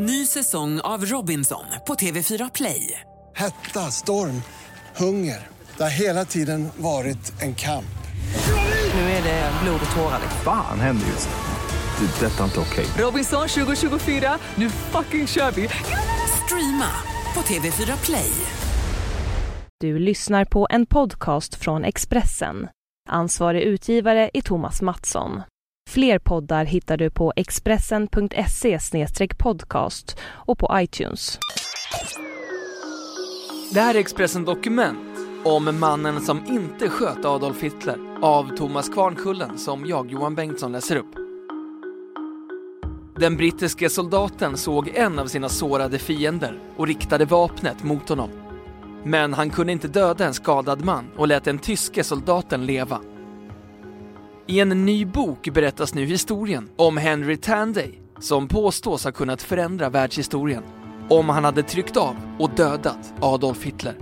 Ny säsong av Robinson på TV4 Play. Hetta, storm, hunger. Det har hela tiden varit en kamp. Nu är det blod och tårar. Fan händer just nu. Det. är Detta är inte okej. Robinson 2024, nu fucking kör vi! Streama på TV4 Play. Du lyssnar på en podcast från Expressen. Ansvarig utgivare är Thomas Mattsson. Fler poddar hittar du på expressen.se podcast och på iTunes. Det här är Expressen Dokument om mannen som inte sköt Adolf Hitler av Thomas Kvarnkullen som jag, Johan Bengtsson, läser upp. Den brittiske soldaten såg en av sina sårade fiender och riktade vapnet mot honom. Men han kunde inte döda en skadad man och lät den tyske soldaten leva. I en ny bok berättas nu historien om Henry Tanday som påstås ha kunnat förändra världshistorien om han hade tryckt av och dödat Adolf Hitler.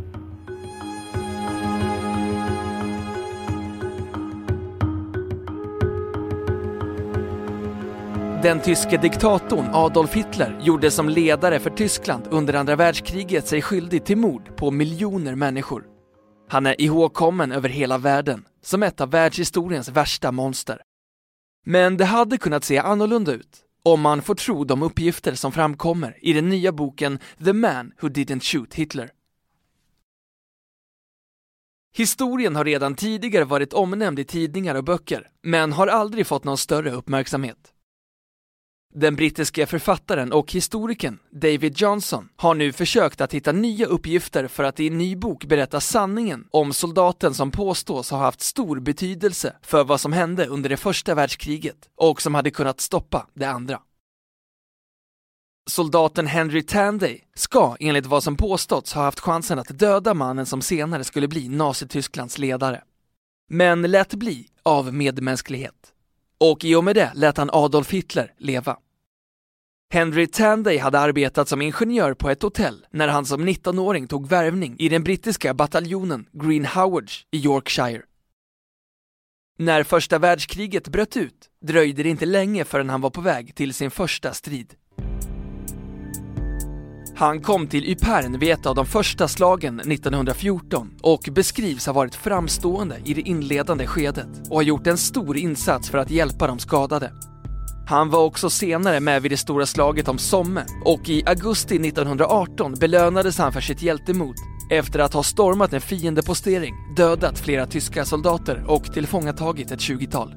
Den tyske diktatorn Adolf Hitler gjorde som ledare för Tyskland under andra världskriget sig skyldig till mord på miljoner människor. Han är ihågkommen över hela världen som ett av världshistoriens värsta monster. Men det hade kunnat se annorlunda ut om man får tro de uppgifter som framkommer i den nya boken The Man Who Didn't Shoot Hitler. Historien har redan tidigare varit omnämnd i tidningar och böcker, men har aldrig fått någon större uppmärksamhet. Den brittiske författaren och historikern David Johnson har nu försökt att hitta nya uppgifter för att i en ny bok berätta sanningen om soldaten som påstås ha haft stor betydelse för vad som hände under det första världskriget och som hade kunnat stoppa det andra. Soldaten Henry Tanday ska enligt vad som påståtts ha haft chansen att döda mannen som senare skulle bli Nazitysklands ledare. Men lät bli av medmänsklighet. Och i och med det lät han Adolf Hitler leva. Henry Tanday hade arbetat som ingenjör på ett hotell när han som 19-åring tog värvning i den brittiska bataljonen Green Howards i Yorkshire. När första världskriget bröt ut dröjde det inte länge förrän han var på väg till sin första strid. Han kom till Ypern vid ett av de första slagen 1914 och beskrivs ha varit framstående i det inledande skedet och har gjort en stor insats för att hjälpa de skadade. Han var också senare med vid det stora slaget om Somme och i augusti 1918 belönades han för sitt hjältemod efter att ha stormat en fiendepostering, dödat flera tyska soldater och tillfångatagit ett 20-tal.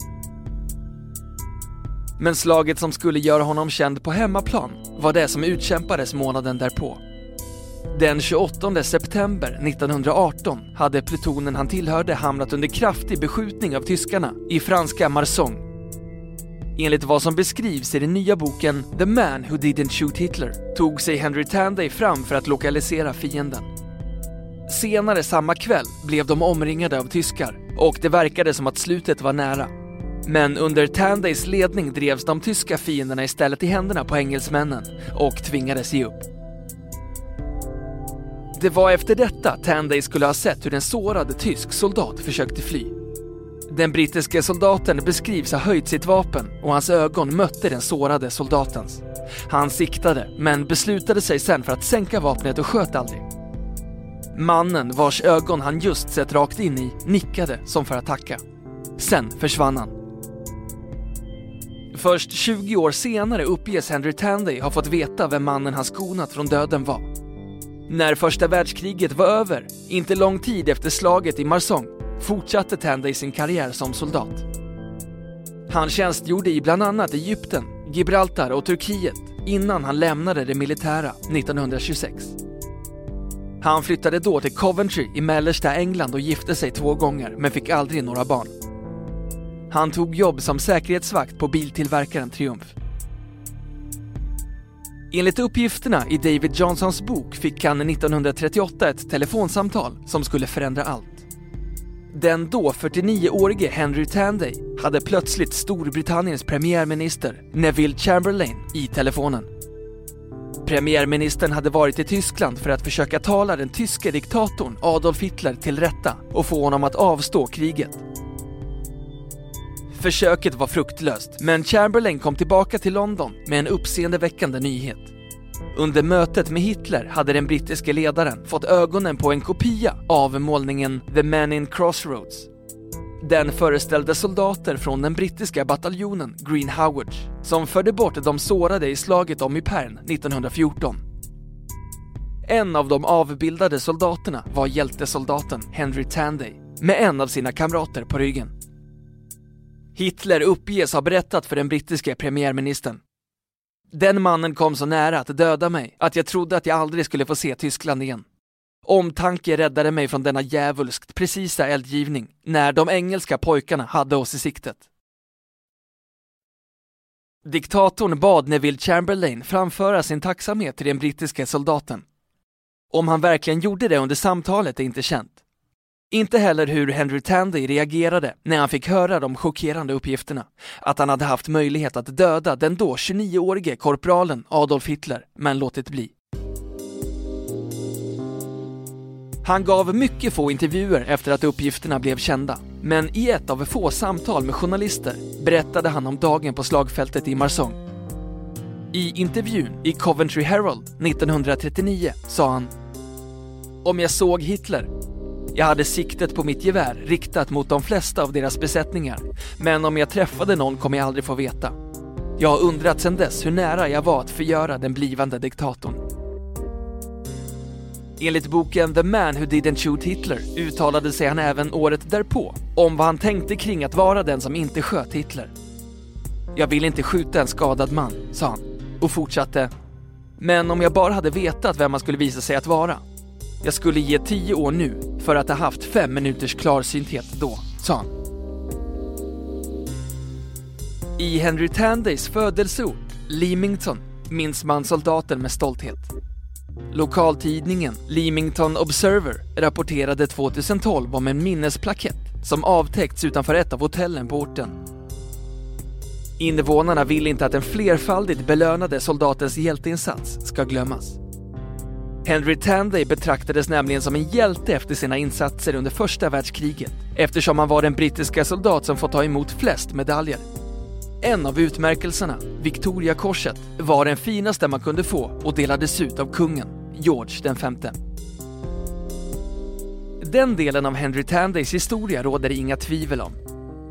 Men slaget som skulle göra honom känd på hemmaplan var det som utkämpades månaden därpå. Den 28 september 1918 hade plutonen han tillhörde hamnat under kraftig beskjutning av tyskarna i franska Marsong Enligt vad som beskrivs i den nya boken The Man Who Didn't Shoot Hitler tog sig Henry Tanday fram för att lokalisera fienden. Senare samma kväll blev de omringade av tyskar och det verkade som att slutet var nära. Men under Tandays ledning drevs de tyska fienderna istället i händerna på engelsmännen och tvingades ge upp. Det var efter detta Tanday skulle ha sett hur en sårad tysk soldat försökte fly. Den brittiske soldaten beskrivs ha höjt sitt vapen och hans ögon mötte den sårade soldatens. Han siktade, men beslutade sig sen för att sänka vapnet och sköt aldrig. Mannen vars ögon han just sett rakt in i nickade som för att tacka. Sen försvann han. Först 20 år senare uppges Henry Tanday ha fått veta vem mannen han skonat från döden var. När första världskriget var över, inte lång tid efter slaget i Marsong, fortsatte Tanday sin karriär som soldat. Han tjänstgjorde i bland annat Egypten, Gibraltar och Turkiet innan han lämnade det militära 1926. Han flyttade då till Coventry i mellersta England och gifte sig två gånger men fick aldrig några barn. Han tog jobb som säkerhetsvakt på biltillverkaren Triumph. Enligt uppgifterna i David Johnsons bok fick han 1938 ett telefonsamtal som skulle förändra allt. Den då 49-årige Henry Tanday hade plötsligt Storbritanniens premiärminister Neville Chamberlain i telefonen. Premiärministern hade varit i Tyskland för att försöka tala den tyske diktatorn Adolf Hitler till rätta och få honom att avstå kriget. Försöket var fruktlöst, men Chamberlain kom tillbaka till London med en uppseendeväckande nyhet. Under mötet med Hitler hade den brittiske ledaren fått ögonen på en kopia av målningen The Man in Crossroads. Den föreställde soldater från den brittiska bataljonen Green Howards som förde bort de sårade i slaget om Ypern 1914. En av de avbildade soldaterna var hjältesoldaten Henry Tanday med en av sina kamrater på ryggen. Hitler uppges ha berättat för den brittiske premiärministern. Den mannen kom så nära att döda mig att jag trodde att jag aldrig skulle få se Tyskland igen. Omtanke räddade mig från denna djävulskt precisa eldgivning när de engelska pojkarna hade oss i siktet. Diktatorn bad Neville Chamberlain framföra sin tacksamhet till den brittiske soldaten. Om han verkligen gjorde det under samtalet är inte känt. Inte heller hur Henry Tandy reagerade när han fick höra de chockerande uppgifterna. Att han hade haft möjlighet att döda den då 29-årige korpralen Adolf Hitler, men låtit bli. Han gav mycket få intervjuer efter att uppgifterna blev kända. Men i ett av få samtal med journalister berättade han om dagen på slagfältet i Marsong. I intervjun i Coventry Herald 1939 sa han Om jag såg Hitler jag hade siktet på mitt gevär riktat mot de flesta av deras besättningar, men om jag träffade någon kommer jag aldrig få veta. Jag har undrat sedan dess hur nära jag var att förgöra den blivande diktatorn. Enligt boken The Man Who Didn't Shoot Hitler uttalade sig han även året därpå om vad han tänkte kring att vara den som inte sköt Hitler. Jag vill inte skjuta en skadad man, sa han och fortsatte. Men om jag bara hade vetat vem han skulle visa sig att vara. Jag skulle ge tio år nu för att ha haft fem minuters klarsynthet då, sa han. I Henry Tandays födelseort, Leamington, minns man soldaten med stolthet. Lokaltidningen Leamington Observer rapporterade 2012 om en minnesplakett som avtäckts utanför ett av hotellen på orten. Invånarna vill inte att den flerfaldigt belönade soldatens hjälteinsats ska glömmas. Henry Tanday betraktades nämligen som en hjälte efter sina insatser under första världskriget eftersom han var den brittiska soldat som fått ta emot flest medaljer. En av utmärkelserna, Victoriakorset, var den finaste man kunde få och delades ut av kungen, George den femte. Den delen av Henry Tandays historia råder det inga tvivel om.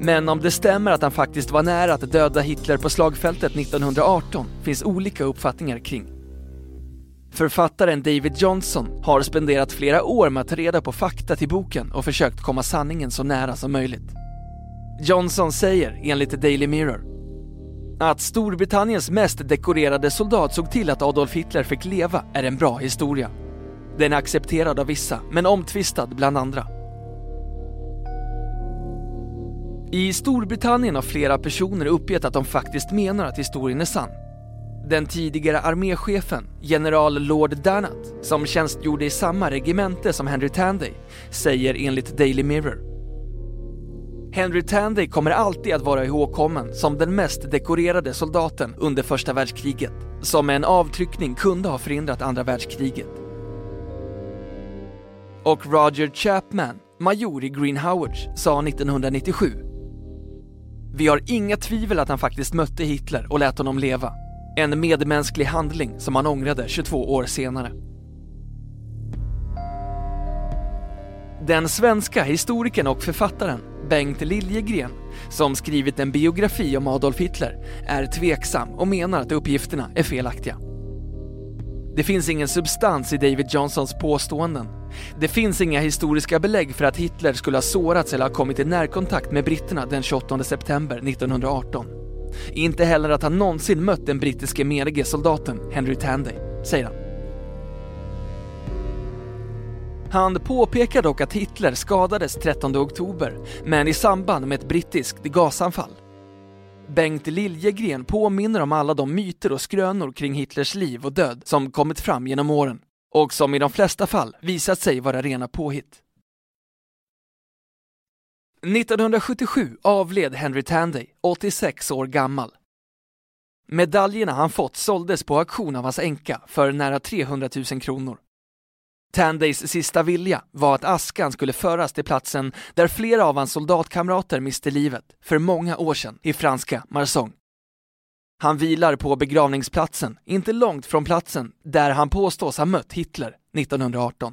Men om det stämmer att han faktiskt var nära att döda Hitler på slagfältet 1918 finns olika uppfattningar kring. Författaren David Johnson har spenderat flera år med att ta reda på fakta till boken och försökt komma sanningen så nära som möjligt. Johnson säger, enligt Daily Mirror, att Storbritanniens mest dekorerade soldat såg till att Adolf Hitler fick leva är en bra historia. Den är accepterad av vissa, men omtvistad bland andra. I Storbritannien har flera personer uppgett att de faktiskt menar att historien är sann. Den tidigare arméchefen, general Lord Danat, som tjänstgjorde i samma regemente som Henry Tanday, säger enligt Daily Mirror. Henry Tanday kommer alltid att vara ihågkommen som den mest dekorerade soldaten under första världskriget, som med en avtryckning kunde ha förhindrat andra världskriget. Och Roger Chapman, major i Green Howards, sa 1997 Vi har inga tvivel att han faktiskt mötte Hitler och lät honom leva. En medmänsklig handling som han ångrade 22 år senare. Den svenska historikern och författaren Bengt Liljegren, som skrivit en biografi om Adolf Hitler, är tveksam och menar att uppgifterna är felaktiga. Det finns ingen substans i David Johnsons påståenden. Det finns inga historiska belägg för att Hitler skulle ha sårats eller ha kommit i närkontakt med britterna den 28 september 1918. Inte heller att han någonsin mött den brittiske menige soldaten Henry Tanday, säger han. Han påpekar dock att Hitler skadades 13 oktober, men i samband med ett brittiskt gasanfall. Bengt Liljegren påminner om alla de myter och skrönor kring Hitlers liv och död som kommit fram genom åren och som i de flesta fall visat sig vara rena påhitt. 1977 avled Henry Tanday, 86 år gammal. Medaljerna han fått såldes på auktion av hans änka för nära 300 000 kronor. Tandays sista vilja var att askan skulle föras till platsen där flera av hans soldatkamrater miste livet för många år sedan i franska Marsong. Han vilar på begravningsplatsen, inte långt från platsen där han påstås ha mött Hitler 1918.